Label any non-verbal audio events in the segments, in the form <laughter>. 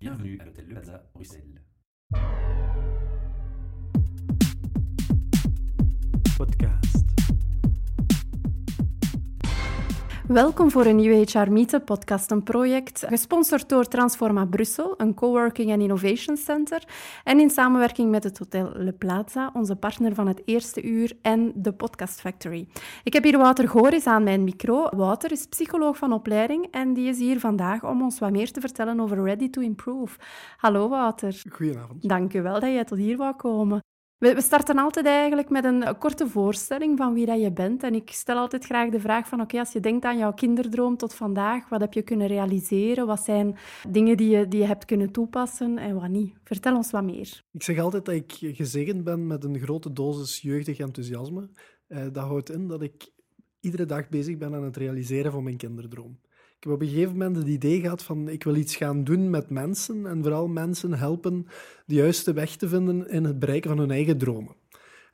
Bienvenue à l'hôtel Le Plaza, Bruxelles. Welkom voor een nieuwe HR Meetup podcast, een project gesponsord door Transforma Brussel, een coworking en innovation center, en in samenwerking met het Hotel Le Plaza, onze partner van het eerste uur, en de Podcast Factory. Ik heb hier Wouter Goris aan mijn micro. Wouter is psycholoog van opleiding en die is hier vandaag om ons wat meer te vertellen over Ready to Improve. Hallo Wouter. Goedenavond. Dank u wel dat jij tot hier wou komen. We starten altijd eigenlijk met een korte voorstelling van wie dat je bent. En ik stel altijd graag de vraag van, oké, als je denkt aan jouw kinderdroom tot vandaag, wat heb je kunnen realiseren? Wat zijn dingen die je, die je hebt kunnen toepassen en wat niet? Vertel ons wat meer. Ik zeg altijd dat ik gezegend ben met een grote dosis jeugdig enthousiasme. Eh, dat houdt in dat ik iedere dag bezig ben aan het realiseren van mijn kinderdroom. Ik heb op een gegeven moment het idee gehad van ik wil iets gaan doen met mensen en vooral mensen helpen de juiste weg te vinden in het bereiken van hun eigen dromen.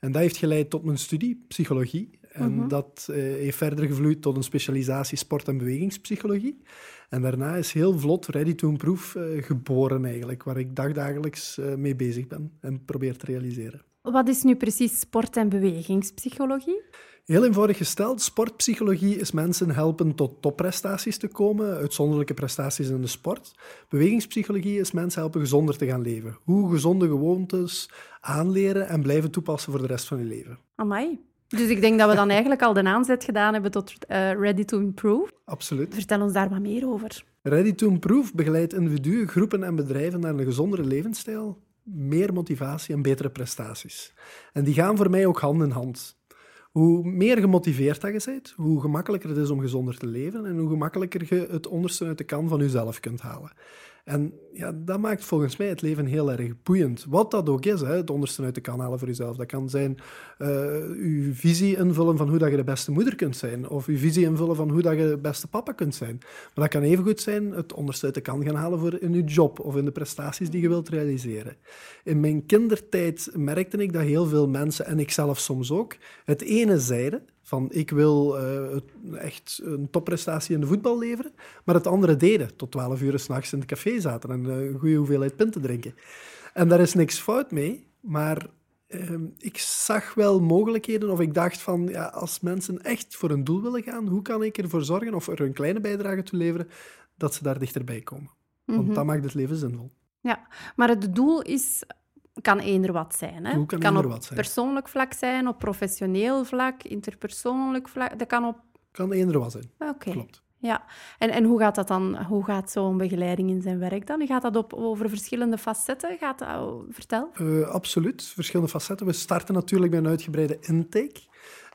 En dat heeft geleid tot mijn studie, psychologie. En dat eh, heeft verder gevloeid tot een specialisatie sport- en bewegingspsychologie. En daarna is heel vlot Ready to Improve eh, geboren eigenlijk, waar ik dagdagelijks eh, mee bezig ben en probeer te realiseren. Wat is nu precies sport- en bewegingspsychologie? Heel eenvoudig gesteld, sportpsychologie is mensen helpen tot topprestaties te komen, uitzonderlijke prestaties in de sport. Bewegingspsychologie is mensen helpen gezonder te gaan leven. Hoe gezonde gewoontes aanleren en blijven toepassen voor de rest van je leven. Amai. Dus ik denk dat we dan eigenlijk al de aanzet gedaan hebben tot eh, Ready to Improve. Absoluut. Vertel ons daar wat meer over. Ready to Improve begeleidt individuen, groepen en bedrijven naar een gezondere levensstijl, meer motivatie en betere prestaties. En die gaan voor mij ook hand in hand. Hoe meer gemotiveerd dat je bent, hoe gemakkelijker het is om gezonder te leven en hoe gemakkelijker je het onderste uit de kan van jezelf kunt halen. En ja, dat maakt volgens mij het leven heel erg boeiend. Wat dat ook is, hè, het onderste uit de kan halen voor jezelf. Dat kan zijn je visie invullen van hoe dat je de beste moeder kunt zijn. Of je visie invullen van hoe dat je de beste papa kunt zijn. Maar dat kan evengoed zijn het onderste uit de kan gaan halen voor in je job of in de prestaties die je wilt realiseren. In mijn kindertijd merkte ik dat heel veel mensen, en ik zelf soms ook, het ene zeiden van ik wil uh, echt een topprestatie in de voetbal leveren, maar het andere deden. Tot twaalf uur s'nachts in het café zaten en uh, een goede hoeveelheid pinten drinken. En daar is niks fout mee, maar uh, ik zag wel mogelijkheden of ik dacht van ja, als mensen echt voor een doel willen gaan, hoe kan ik ervoor zorgen of er een kleine bijdrage toe leveren dat ze daar dichterbij komen? Want mm -hmm. dat maakt het leven zinvol. Ja, maar het doel is kan eender wat zijn. Hè? Hoe kan, kan op wat zijn? persoonlijk vlak zijn, op professioneel vlak, interpersoonlijk vlak. Dat kan op... Kan eender wat zijn. Oké. Okay. Klopt. Ja, en, en hoe gaat dat dan? Hoe gaat zo'n begeleiding in zijn werk dan? Gaat dat op, over verschillende facetten? Gaat dat, oh, vertel. Uh, absoluut, verschillende facetten. We starten natuurlijk bij een uitgebreide intake.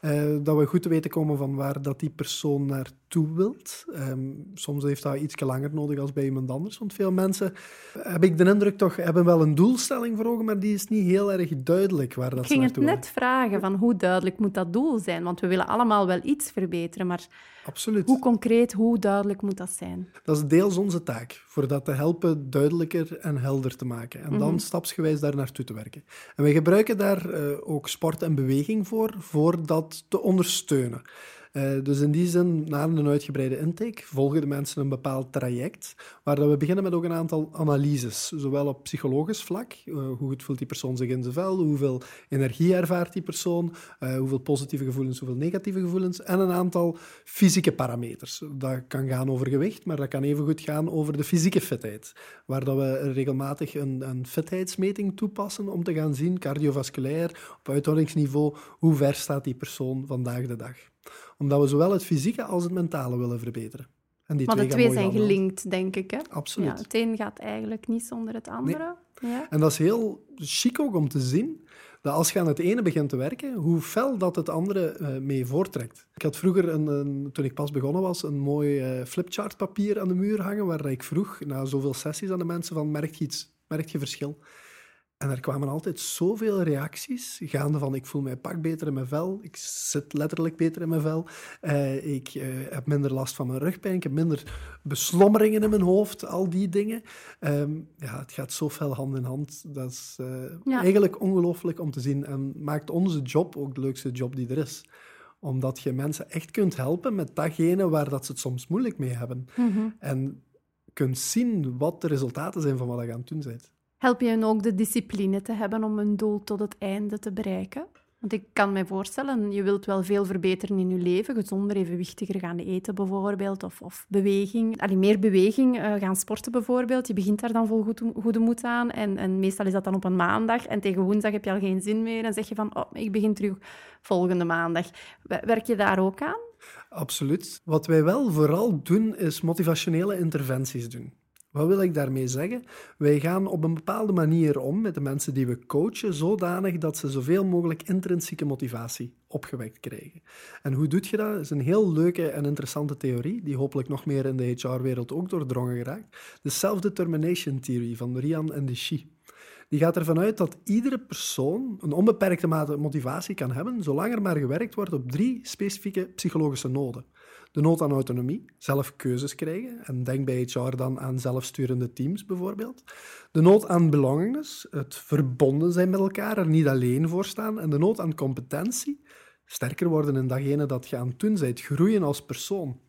Uh, dat we goed te weten komen van waar dat die persoon naartoe wilt. Um, soms heeft dat iets langer nodig als bij iemand anders. Want veel mensen, heb ik de indruk toch, hebben wel een doelstelling voor ogen, maar die is niet heel erg duidelijk waar dat ik ging het net vragen, van hoe duidelijk moet dat doel zijn? Want we willen allemaal wel iets verbeteren, maar Absoluut. hoe concreet, hoe duidelijk moet dat zijn? Dat is deels onze taak, voor dat te helpen duidelijker en helder te maken. En dan mm -hmm. stapsgewijs daar naartoe te werken. En wij gebruiken daar uh, ook sport en beweging voor, voor dat te ondersteunen. Uh, dus in die zin, na een uitgebreide intake, volgen de mensen een bepaald traject, waar we beginnen met ook een aantal analyses, zowel op psychologisch vlak, uh, hoe goed voelt die persoon zich in zijn vel, hoeveel energie ervaart die persoon, uh, hoeveel positieve gevoelens, hoeveel negatieve gevoelens, en een aantal fysieke parameters. Dat kan gaan over gewicht, maar dat kan evengoed gaan over de fysieke fitheid, waar dat we regelmatig een, een fitheidsmeting toepassen om te gaan zien, cardiovasculair, op uithoudingsniveau, hoe ver staat die persoon vandaag de dag omdat we zowel het fysieke als het mentale willen verbeteren. En die maar twee de twee zijn gelinkt, denk ik. Hè? Absoluut. Ja, het een gaat eigenlijk niet zonder het andere. Nee. Ja. En dat is heel chic ook om te zien dat als je aan het ene begint te werken, hoe fel dat het andere uh, mee voorttrekt. Ik had vroeger, een, een, toen ik pas begonnen was, een mooi uh, flipchartpapier aan de muur hangen, waar ik vroeg, na zoveel sessies aan de mensen, van merk je iets, merk je verschil? En er kwamen altijd zoveel reacties, gaande van ik voel mij pak beter in mijn vel, ik zit letterlijk beter in mijn vel, uh, ik uh, heb minder last van mijn rugpijn, ik heb minder beslommeringen in mijn hoofd, al die dingen. Um, ja, het gaat zo fel hand in hand. Dat is uh, ja. eigenlijk ongelooflijk om te zien en maakt onze job ook de leukste job die er is omdat je mensen echt kunt helpen met datgene waar dat ze het soms moeilijk mee hebben. Mm -hmm. En kunt zien wat de resultaten zijn van wat je aan het doen bent. Help je hen ook de discipline te hebben om een doel tot het einde te bereiken? Want ik kan me voorstellen, je wilt wel veel verbeteren in je leven, gezonder, evenwichtiger gaan eten bijvoorbeeld, of, of beweging. Allee, meer beweging, uh, gaan sporten bijvoorbeeld. Je begint daar dan vol goed, goede moed aan en, en meestal is dat dan op een maandag en tegen woensdag heb je al geen zin meer en zeg je van, oh, ik begin terug volgende maandag. Werk je daar ook aan? Absoluut. Wat wij wel vooral doen, is motivationele interventies doen. Wat wil ik daarmee zeggen? Wij gaan op een bepaalde manier om met de mensen die we coachen, zodanig dat ze zoveel mogelijk intrinsieke motivatie opgewekt krijgen. En hoe doe je dat? Dat is een heel leuke en interessante theorie, die hopelijk nog meer in de HR-wereld ook doordrongen geraakt. De Self-Determination Theory van Rian en de Shi. Die gaat ervan uit dat iedere persoon een onbeperkte mate motivatie kan hebben, zolang er maar gewerkt wordt op drie specifieke psychologische noden. De nood aan autonomie, zelf keuzes krijgen. En denk bij HR dan aan zelfsturende teams bijvoorbeeld. De nood aan belongingness, het verbonden zijn met elkaar, er niet alleen voor staan. En de nood aan competentie, sterker worden in datgene dat je aan het doen bent, groeien als persoon.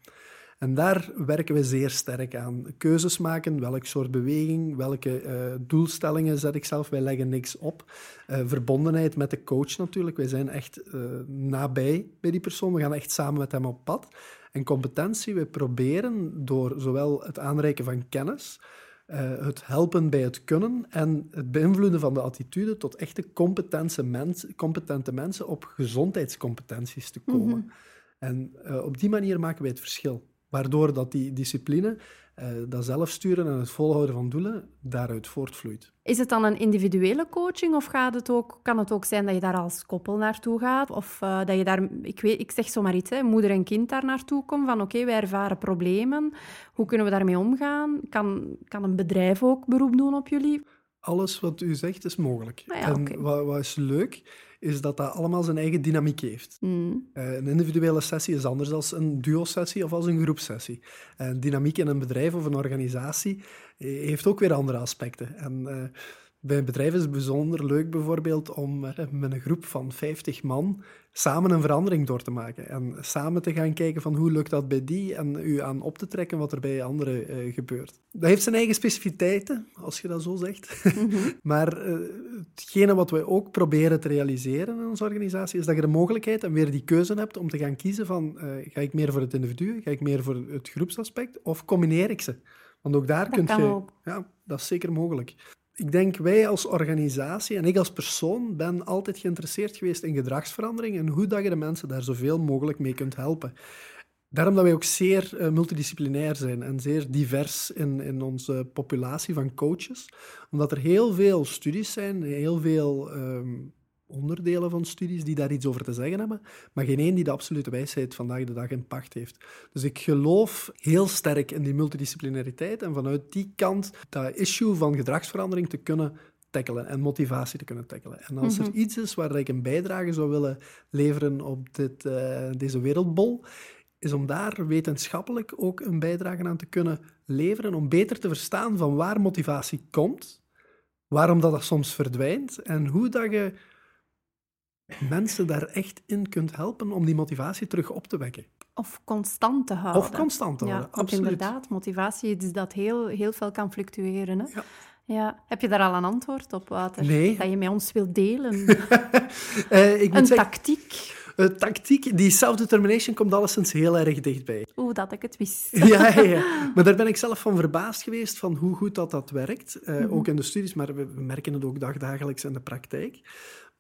En daar werken we zeer sterk aan. Keuzes maken, welk soort beweging, welke uh, doelstellingen zet ik zelf. Wij leggen niks op. Uh, verbondenheid met de coach natuurlijk. Wij zijn echt uh, nabij bij die persoon. We gaan echt samen met hem op pad. En competentie, we proberen door zowel het aanreiken van kennis, het helpen bij het kunnen en het beïnvloeden van de attitude tot echte competente, mens, competente mensen op gezondheidscompetenties te komen. Mm -hmm. En op die manier maken wij het verschil. Waardoor dat die discipline uh, dat zelfsturen en het volhouden van doelen daaruit voortvloeit. Is het dan een individuele coaching of gaat het ook, kan het ook zijn dat je daar als koppel naartoe gaat? Of uh, dat je daar, ik, weet, ik zeg zomaar iets, hè, moeder en kind daar naartoe komen van oké, wij ervaren problemen. Hoe kunnen we daarmee omgaan? Kan, kan een bedrijf ook beroep doen op jullie? Alles wat u zegt is mogelijk. Ah ja, en okay. wat, wat is leuk, is dat dat allemaal zijn eigen dynamiek heeft. Mm. Uh, een individuele sessie is anders dan een duo-sessie of als een groepsessie. En dynamiek in een bedrijf of een organisatie heeft ook weer andere aspecten. En uh, bij een bedrijf is het bijzonder leuk bijvoorbeeld om uh, met een groep van 50 man samen een verandering door te maken. En samen te gaan kijken van hoe lukt dat bij die en u aan op te trekken wat er bij anderen uh, gebeurt. Dat heeft zijn eigen specificiteiten, als je dat zo zegt. Mm -hmm. <laughs> maar uh, hetgene wat wij ook proberen te realiseren in onze organisatie is dat je de mogelijkheid en weer die keuze hebt om te gaan kiezen van ga ik meer voor het individu, ga ik meer voor het groepsaspect of combineer ik ze? Want ook daar dat kun je... Ook. Ja, dat is zeker mogelijk ik denk wij als organisatie en ik als persoon ben altijd geïnteresseerd geweest in gedragsverandering en hoe dat je de mensen daar zoveel mogelijk mee kunt helpen. Daarom dat wij ook zeer uh, multidisciplinair zijn en zeer divers in, in onze populatie van coaches. Omdat er heel veel studies zijn, heel veel um, onderdelen van studies die daar iets over te zeggen hebben, maar geen één die de absolute wijsheid vandaag de dag in pacht heeft. Dus ik geloof heel sterk in die multidisciplinariteit en vanuit die kant dat issue van gedragsverandering te kunnen tackelen en motivatie te kunnen tackelen. En als mm -hmm. er iets is waar ik een bijdrage zou willen leveren op dit, uh, deze wereldbol, is om daar wetenschappelijk ook een bijdrage aan te kunnen leveren, om beter te verstaan van waar motivatie komt, waarom dat, dat soms verdwijnt en hoe dat je mensen daar echt in kunt helpen om die motivatie terug op te wekken. Of constant te houden. Of constant te houden, ja, absoluut. inderdaad, motivatie is dat heel, heel veel kan fluctueren. Hè? Ja. Ja. Heb je daar al een antwoord op, Wouter? Nee. Dat je met ons wilt delen? uh, <laughs> ik een zeggen, tactiek? Uh, tactiek, die self-determination komt alleszins heel erg dichtbij. Oeh, dat ik het wist. <laughs> ja, ja, ja, <laughs> maar daar ben ik zelf van verbaasd geweest van hoe goed dat, dat werkt. Uh, mm -hmm. Ook in de studies, maar we, we merken het ook dagdagelijks in de praktijk.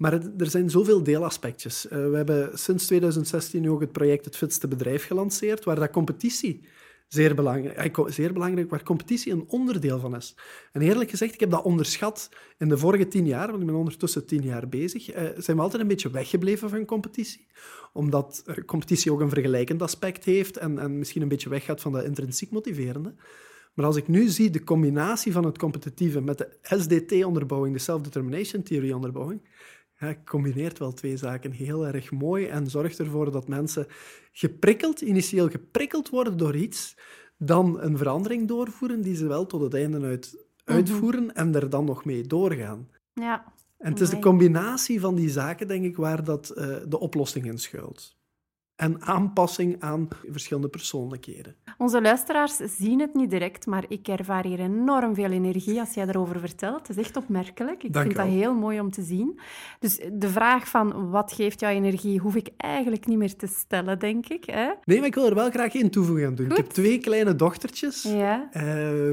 Maar er zijn zoveel deelaspectjes. Uh, we hebben sinds 2016 ook het project Het Fitste Bedrijf gelanceerd, waar dat competitie zeer belangrijk, zeer belangrijk, waar competitie een onderdeel van is. En eerlijk gezegd, ik heb dat onderschat in de vorige tien jaar, want ik ben ondertussen tien jaar bezig, uh, zijn we altijd een beetje weggebleven van competitie. Omdat competitie ook een vergelijkend aspect heeft en, en misschien een beetje weggaat van dat intrinsiek motiverende. Maar als ik nu zie de combinatie van het competitieve met de SDT-onderbouwing, de Self-Determination Theory-onderbouwing, ja, combineert wel twee zaken heel erg mooi en zorgt ervoor dat mensen geprikkeld, initieel geprikkeld worden door iets, dan een verandering doorvoeren die ze wel tot het einde uit, uitvoeren mm -hmm. en er dan nog mee doorgaan. Ja. En het is de combinatie van die zaken, denk ik, waar dat, uh, de oplossing in schuilt. En aanpassing aan verschillende persoonlijkheden. Onze luisteraars zien het niet direct, maar ik ervaar hier enorm veel energie als jij erover vertelt. Het is echt opmerkelijk. Ik Dank vind dat heel mooi om te zien. Dus de vraag van wat geeft jou energie, hoef ik eigenlijk niet meer te stellen, denk ik. Hè? Nee, maar ik wil er wel graag één toevoeging aan doen. Goed. Ik heb twee kleine dochtertjes, Ja. eh,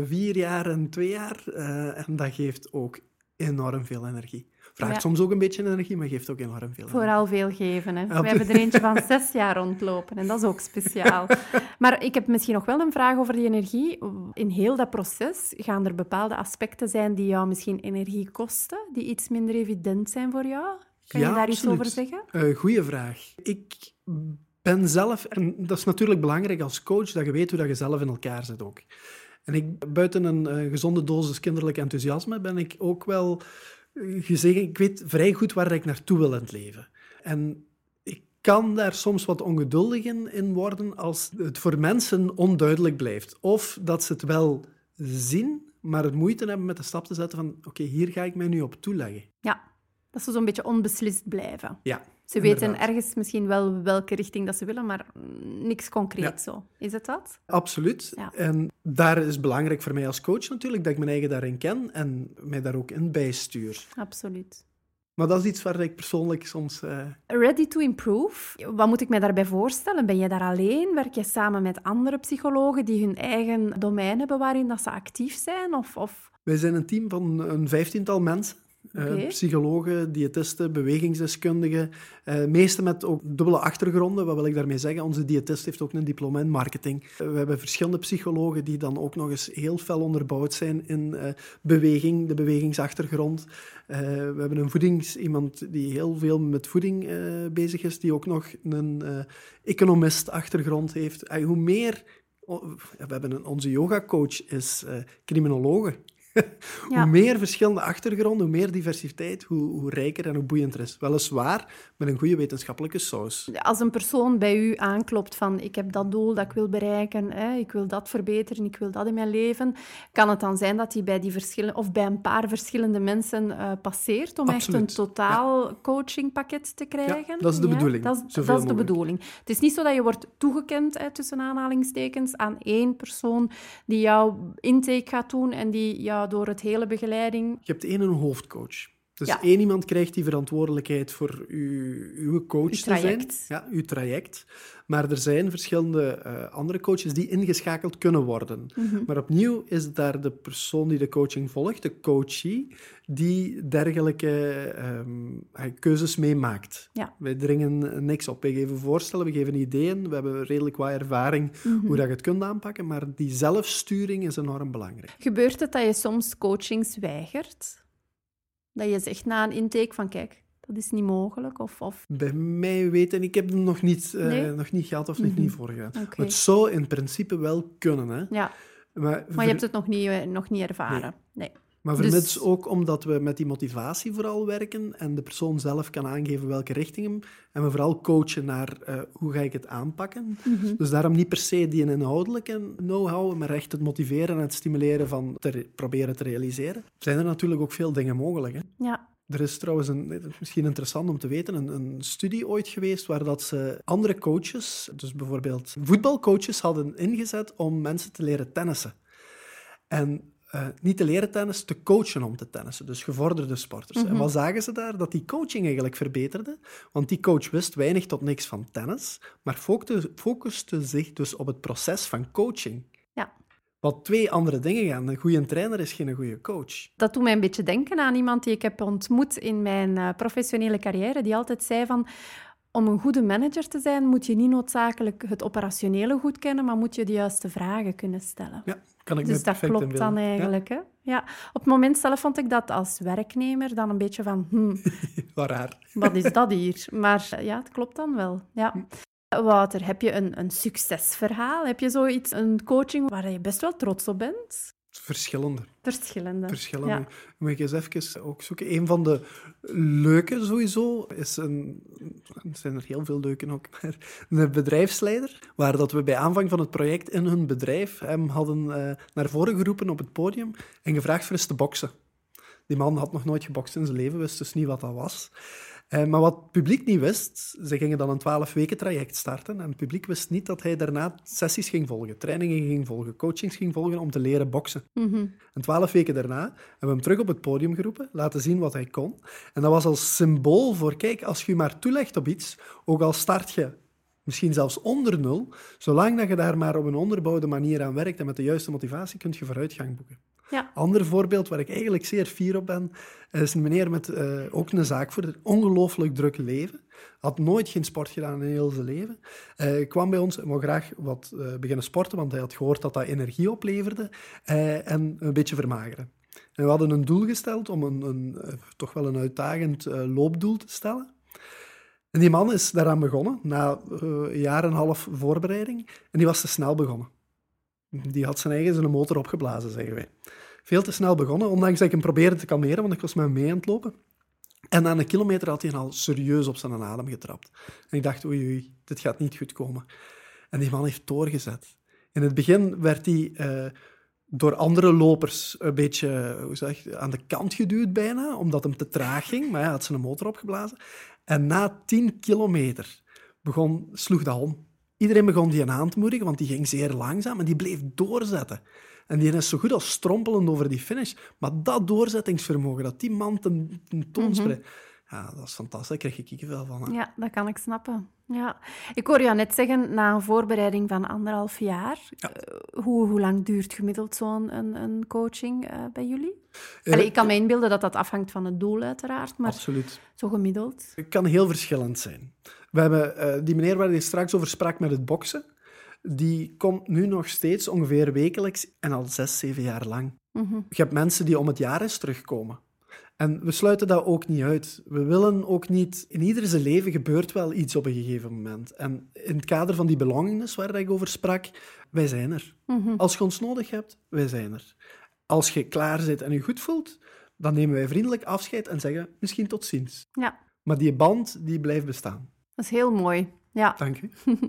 vier jaar en twee jaar, eh, en dat geeft ook enorm veel energie. Vraagt Ja. soms ook een beetje energie, maar geeft ook enorm veel. Vooral veel geven. Hè. Ja. We hebben er eentje van <laughs> zes jaar rondlopen en dat is ook speciaal. Maar ik heb misschien nog wel een vraag over die energie. In heel dat proces gaan er bepaalde aspecten zijn die jou misschien energie kosten, die iets minder evident zijn voor jou? Kan Ja, je daar absoluut. iets over zeggen? Eh goeie vraag. Ik ben zelf, en dat is natuurlijk belangrijk als coach, dat je weet hoe dat je zelf in elkaar zit ook. En ik, buiten een eh, gezonde dosis kinderlijk enthousiasme, ben ik ook wel gezegd, ik weet vrij goed waar ik naartoe wil in het leven. En ik kan daar soms wat ongeduldig in, worden als het voor mensen onduidelijk blijft. Of dat ze het wel zien, maar het moeite hebben met de stap te zetten van oké, hier ga ik mij nu op toeleggen. Ja, dat ze zo'n beetje onbeslist blijven. Ja, Ze weten ergens misschien wel welke richting dat ze willen, maar niks concreet Ja. zo. Is het dat? Absoluut. Ja. En daar is belangrijk voor mij als coach natuurlijk dat ik mijn eigen daarin ken en mij daar ook in bijstuur. Absoluut. Maar dat is iets waar ik persoonlijk soms... eh, Ready to improve. Wat moet ik mij daarbij voorstellen? Ben je daar alleen? Werk je samen met andere psychologen die hun eigen domein hebben waarin dat ze actief zijn? Of, of... Wij zijn een team van een vijftiental mensen. Eh, psychologen, diëtisten, bewegingsdeskundigen. eh meeste met ook dubbele achtergronden. Wat wil ik daarmee zeggen? Onze diëtist heeft ook een diploma in marketing. Eh, we hebben verschillende psychologen die dan ook nog eens heel fel onderbouwd zijn in beweging, de bewegingsachtergrond. We hebben een voedings... iemand die heel veel met voeding bezig is, die ook nog een eh, economist-achtergrond heeft. Hoe meer... we hebben een, onze yogacoach is eh criminologe. <laughs> Ja. Hoe meer verschillende achtergronden, hoe meer diversiteit, hoe, hoe rijker en hoe boeiender is. Weliswaar met een goede wetenschappelijke saus. Als een persoon bij u aanklopt van ik heb dat doel dat ik wil bereiken, hè, ik wil dat verbeteren, ik wil dat in mijn leven, kan het dan zijn dat hij bij die verschillende of bij een paar verschillende mensen eh, passeert om echt een totaal coachingpakket te krijgen? dat is de bedoeling, Dat is, zoveel dat is de bedoeling. Het is niet zo dat je wordt toegekend, hè, tussen aanhalingstekens, aan één persoon die jouw intake gaat doen en die jou door het hele begeleiding... Je hebt één een hoofdcoach. Dus Ja. één iemand krijgt die verantwoordelijkheid voor uw, uw coach Uw te zijn. Ja, uw traject. Maar er zijn verschillende eh, andere coaches die ingeschakeld kunnen worden. Mhm. Maar opnieuw is daar de persoon die de coaching volgt, de coachee, die dergelijke ehm, keuzes meemaakt. Ja. Wij dringen niks op. Wij geven voorstellen, we geven ideeën, we hebben redelijk wat ervaring Mhm. hoe dat je het kunt aanpakken, maar die zelfsturing is enorm belangrijk. Gebeurt het dat je soms coachings weigert? Dat je zegt na een intake van kijk, dat is niet mogelijk? Of, of... Bij mij weten, ik heb het nog niet, eh, Nee? nog niet gehad of nog Mhm. niet voorgegaan. Oké. Het zou in principe wel kunnen, hè. Ja, Maar, maar je hebt het nog niet, eh, nog niet ervaren. Nee. Maar dus- vermits ook omdat we met die motivatie vooral werken en de persoon zelf kan aangeven welke richting en we vooral coachen naar eh, hoe ga ik het aanpakken. Mhm. Dus daarom niet per se die inhoudelijke know-how, maar echt het motiveren en het stimuleren van te re- proberen te realiseren. Zijn er natuurlijk ook veel dingen mogelijk, hè. Ja, Er is trouwens, een, misschien interessant om te weten, een, een studie ooit geweest waar dat ze andere coaches, dus bijvoorbeeld voetbalcoaches, hadden ingezet om mensen te leren tennissen. En eh, niet te leren tennissen, te coachen om te tennissen. Dus gevorderde sporters. En wat zagen ze daar? Dat die coaching eigenlijk verbeterde. Want die coach wist weinig tot niks van tennis, maar focuste, focuste zich dus op het proces van coaching. ja. Wat twee andere dingen gaan. Een goede trainer is geen goede coach. Dat doet mij een beetje denken aan iemand die ik heb ontmoet in mijn eh, professionele carrière, die altijd zei van... Om een goede manager te zijn, moet je niet noodzakelijk het operationele goed kennen, maar moet je de juiste vragen kunnen stellen. Ja, kan ik Dus dat klopt dan Ja. eigenlijk. Hè? Ja. Op het moment zelf vond ik dat als werknemer dan een beetje van... Hmm, <laughs> Wat raar. Wat is dat hier? Maar eh, ja, het klopt dan wel. Ja. Wouter, heb je een, een succesverhaal? Heb je zoiets, een coaching waar je best wel trots op bent? Verschillende. Verschillende. verschillende. Ja. Moet ik eens even ook zoeken. Een van de leuke sowieso is een... Er zijn er heel veel leuke ook, maar een bedrijfsleider, waar dat we bij aanvang van het project in hun bedrijf hem hadden eh, naar voren geroepen op het podium en gevraagd voor eens te boksen. Die man had nog nooit gebokst in zijn leven, wist dus niet wat dat was. Eh, maar wat het publiek niet wist, ze gingen dan een 12 weken traject starten en het publiek wist niet dat hij daarna sessies ging volgen, trainingen ging volgen, coachings ging volgen om te leren boksen. Mhm. En twaalf weken daarna hebben we hem terug op het podium geroepen, laten zien wat hij kon. En dat was als symbool voor, kijk, als je je maar toelegt op iets, ook al start je misschien zelfs onder nul, zolang dat je daar maar op een onderbouwde manier aan werkt en met de juiste motivatie, kun je vooruitgang boeken. Ja. Ander voorbeeld waar ik eigenlijk zeer fier op ben, is een meneer met eh, ook een zaak voor een ongelooflijk druk leven. Had nooit geen sport gedaan in heel zijn leven. Hij kwam bij ons en wou graag wat eh, beginnen sporten, want hij had gehoord dat dat energie opleverde en een beetje vermageren. En we hadden een doel gesteld om een, een toch wel een uitdagend loopdoel te stellen. En die man is daaraan begonnen, na een jaar en een half voorbereiding, en die was te snel begonnen. Die had zijn eigen zijn motor opgeblazen, zeggen wij. Veel te snel begonnen, ondanks dat ik hem probeerde te kalmeren, want ik was met hem mee aan het lopen. En na een kilometer had hij al serieus op zijn adem getrapt. En ik dacht, oei, oei, dit gaat niet goed komen. En die man heeft doorgezet. In het begin werd hij eh, door andere lopers een beetje hoe zeg, aan de kant geduwd bijna, omdat hem te traag ging, maar hij had zijn motor opgeblazen. En na 10 kilometer begon, sloeg dat om. Iedereen begon die aan te moedigen, want die ging zeer langzaam en die bleef doorzetten. En die is zo goed als strompelend over die finish. Maar dat doorzettingsvermogen, dat die man ten, ten toon spreidt, ja, dat is fantastisch. Daar krijg ik kippenvel van. hè. Ja, dat kan ik snappen. Ja. Ik hoor jou net zeggen, na een voorbereiding van anderhalf jaar, Ja. eh, hoe, hoe lang duurt gemiddeld zo'n een, een coaching eh, bij jullie? Eh, Allee, ik kan me inbeelden dat dat afhangt van het doel uiteraard, maar Absoluut. zo gemiddeld. Het kan heel verschillend zijn. We hebben eh, die meneer waar je straks over sprak met het boksen, die komt nu nog steeds ongeveer wekelijks en al zes, zeven jaar lang. Mhm. Je hebt mensen die om het jaar eens terugkomen. En we sluiten dat ook niet uit. We willen ook niet... In ieder zijn leven gebeurt wel iets op een gegeven moment. En in het kader van die belongingness waar ik over sprak, wij zijn er. Mhm. Als je ons nodig hebt, wij zijn er. Als je klaar zit en je goed voelt, dan nemen wij vriendelijk afscheid en zeggen misschien tot ziens. Ja, Maar die band, die blijft bestaan. Dat is heel mooi. Ja. Dank u. <laughs>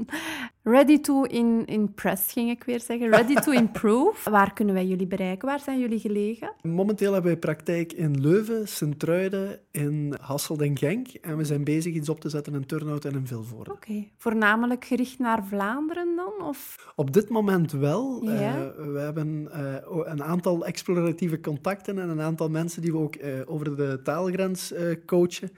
Ready to in, impress, ging ik weer zeggen. Ready to improve. <laughs> Waar kunnen wij jullie bereiken? Waar zijn jullie gelegen? Momenteel hebben wij praktijk in Leuven, Sint-Truiden, in Hasselt en Genk. En we zijn bezig iets op te zetten in Turnhout en in Vilvoorde. Oké. Voornamelijk gericht naar Vlaanderen dan? Of... Op dit moment wel. Ja. Eh, we hebben eh, een aantal exploratieve contacten en een aantal mensen die we ook eh, over de taalgrens eh, coachen.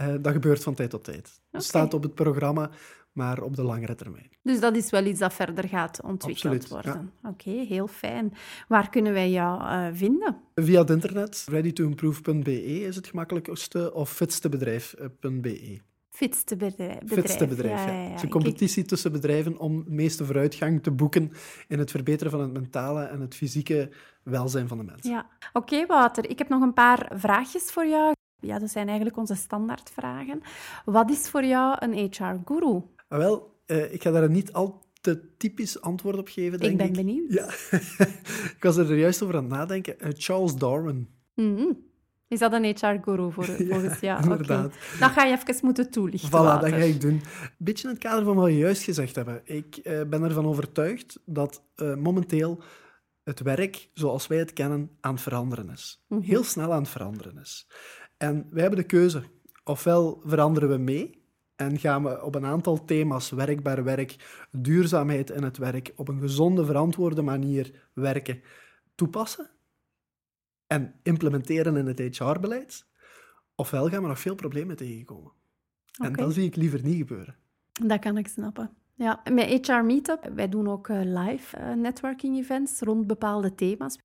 Eh, dat gebeurt van tijd tot tijd. Het staat op het programma, maar op de langere termijn. Dus dat is wel iets dat verder gaat ontwikkeld Absoluut, ja. worden. Oké, heel fijn. Waar kunnen wij jou eh, vinden? Via het internet, readytoimprove.be is het gemakkelijkste, of fitstebedrijf.be. Fitste bedrijf. Fitste bedrijf, ja. Het is een competitie tussen bedrijven om de meeste vooruitgang te boeken in het verbeteren van het mentale en het fysieke welzijn van de mensen. Ja. Oké, Wouter. Ik heb nog een paar vraagjes voor jou. Ja, dat zijn eigenlijk onze standaardvragen. Wat is voor jou een HR-guru? Maar wel, eh, ik ga daar een niet al te typisch antwoord op geven, denk Ik ik. ben benieuwd. Ja, <laughs> ik was er juist over aan het nadenken. Eh, Charles Darwin. Mhm. Is dat een HR-guru voor, <laughs> volgens jou? Oké. inderdaad. Dat ga je even moeten toelichten, Voilà, dat ga ik doen. Een beetje in het kader van wat we juist gezegd hebben. Ik eh, ben ervan overtuigd dat momenteel het werk, zoals wij het kennen, aan het veranderen is. Mhm. Heel snel aan het veranderen is. En wij hebben de keuze. Ofwel veranderen we mee en gaan we op een aantal thema's, werkbaar werk, duurzaamheid in het werk, op een gezonde, verantwoorde manier werken, toepassen en implementeren in het HR-beleid. Ofwel gaan we nog veel problemen tegenkomen. En dat zie ik liever niet gebeuren. Dat kan ik snappen. Ja, met HR Meetup, wij doen ook eh, live eh, networking events rond bepaalde thema's.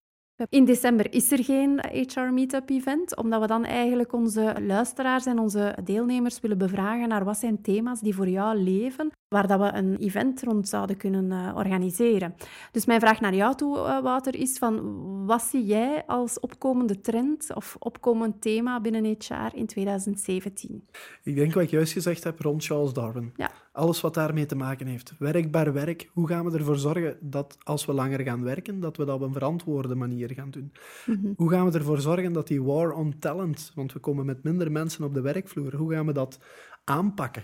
In december is er geen HR Meetup event, omdat we dan eigenlijk onze luisteraars en onze deelnemers willen bevragen naar wat zijn thema's die voor jou leven, waar dat we een event rond zouden kunnen eh, organiseren. Dus mijn vraag naar jou toe, eh, Wouter, is van wat zie jij als opkomende trend of opkomend thema binnen HR in 2017? Ik denk wat ik juist gezegd heb rond Charles Darwin. Ja. Alles wat daarmee te maken heeft. Werkbaar werk. Hoe gaan we ervoor zorgen dat als we langer gaan werken, dat we dat op een verantwoorde manier gaan doen? Mhm. Hoe gaan we ervoor zorgen dat die war on talent, want we komen met minder mensen op de werkvloer, hoe gaan we dat aanpakken?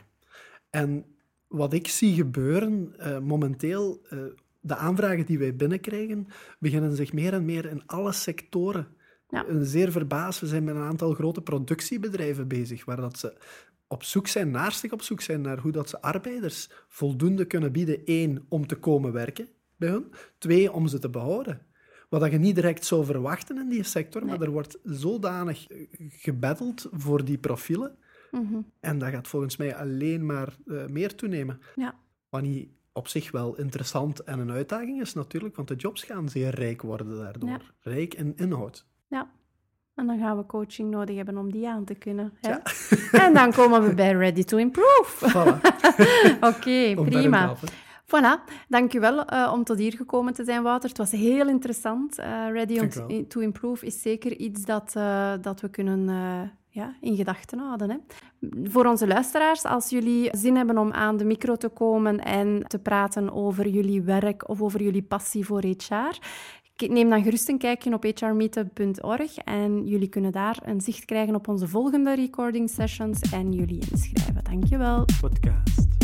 En wat ik zie gebeuren eh, momenteel, eh, de aanvragen die wij binnenkrijgen, beginnen zich meer en meer in alle sectoren Ja. een zeer verbaasd. We zijn met een aantal grote productiebedrijven bezig, waar dat ze op zoek zijn, naastig op zoek zijn naar hoe dat ze arbeiders voldoende kunnen bieden. Eén, om te komen werken bij hun. Twee, om ze te behouden. Wat dat je niet direct zou verwachten in die sector, maar er wordt zodanig gebatteld voor die profielen. Mhm. En dat gaat volgens mij alleen maar eh, meer toenemen. Ja. Wat niet op zich wel interessant en een uitdaging is natuurlijk, want de jobs gaan zeer rijk worden daardoor. Ja. Rijk in inhoud. ja. En dan gaan we coaching nodig hebben om die aan te kunnen. Hè? <laughs> En dan komen we bij Ready to Improve. Voilà. <laughs> Oké, prima. Voilà, dankjewel uh, om tot hier gekomen te zijn, Wouter. Het was heel interessant. Uh, Ready on- to Improve is zeker iets dat, uh, dat we kunnen ja, in gedachten houden. Hè. Voor onze luisteraars, als jullie zin hebben om aan de micro te komen en te praten over jullie werk of over jullie passie voor HR, neem dan gerust een kijkje op hrmeetup.org en jullie kunnen daar een zicht krijgen op onze volgende recording sessions en jullie inschrijven. Dankjewel. Podcast.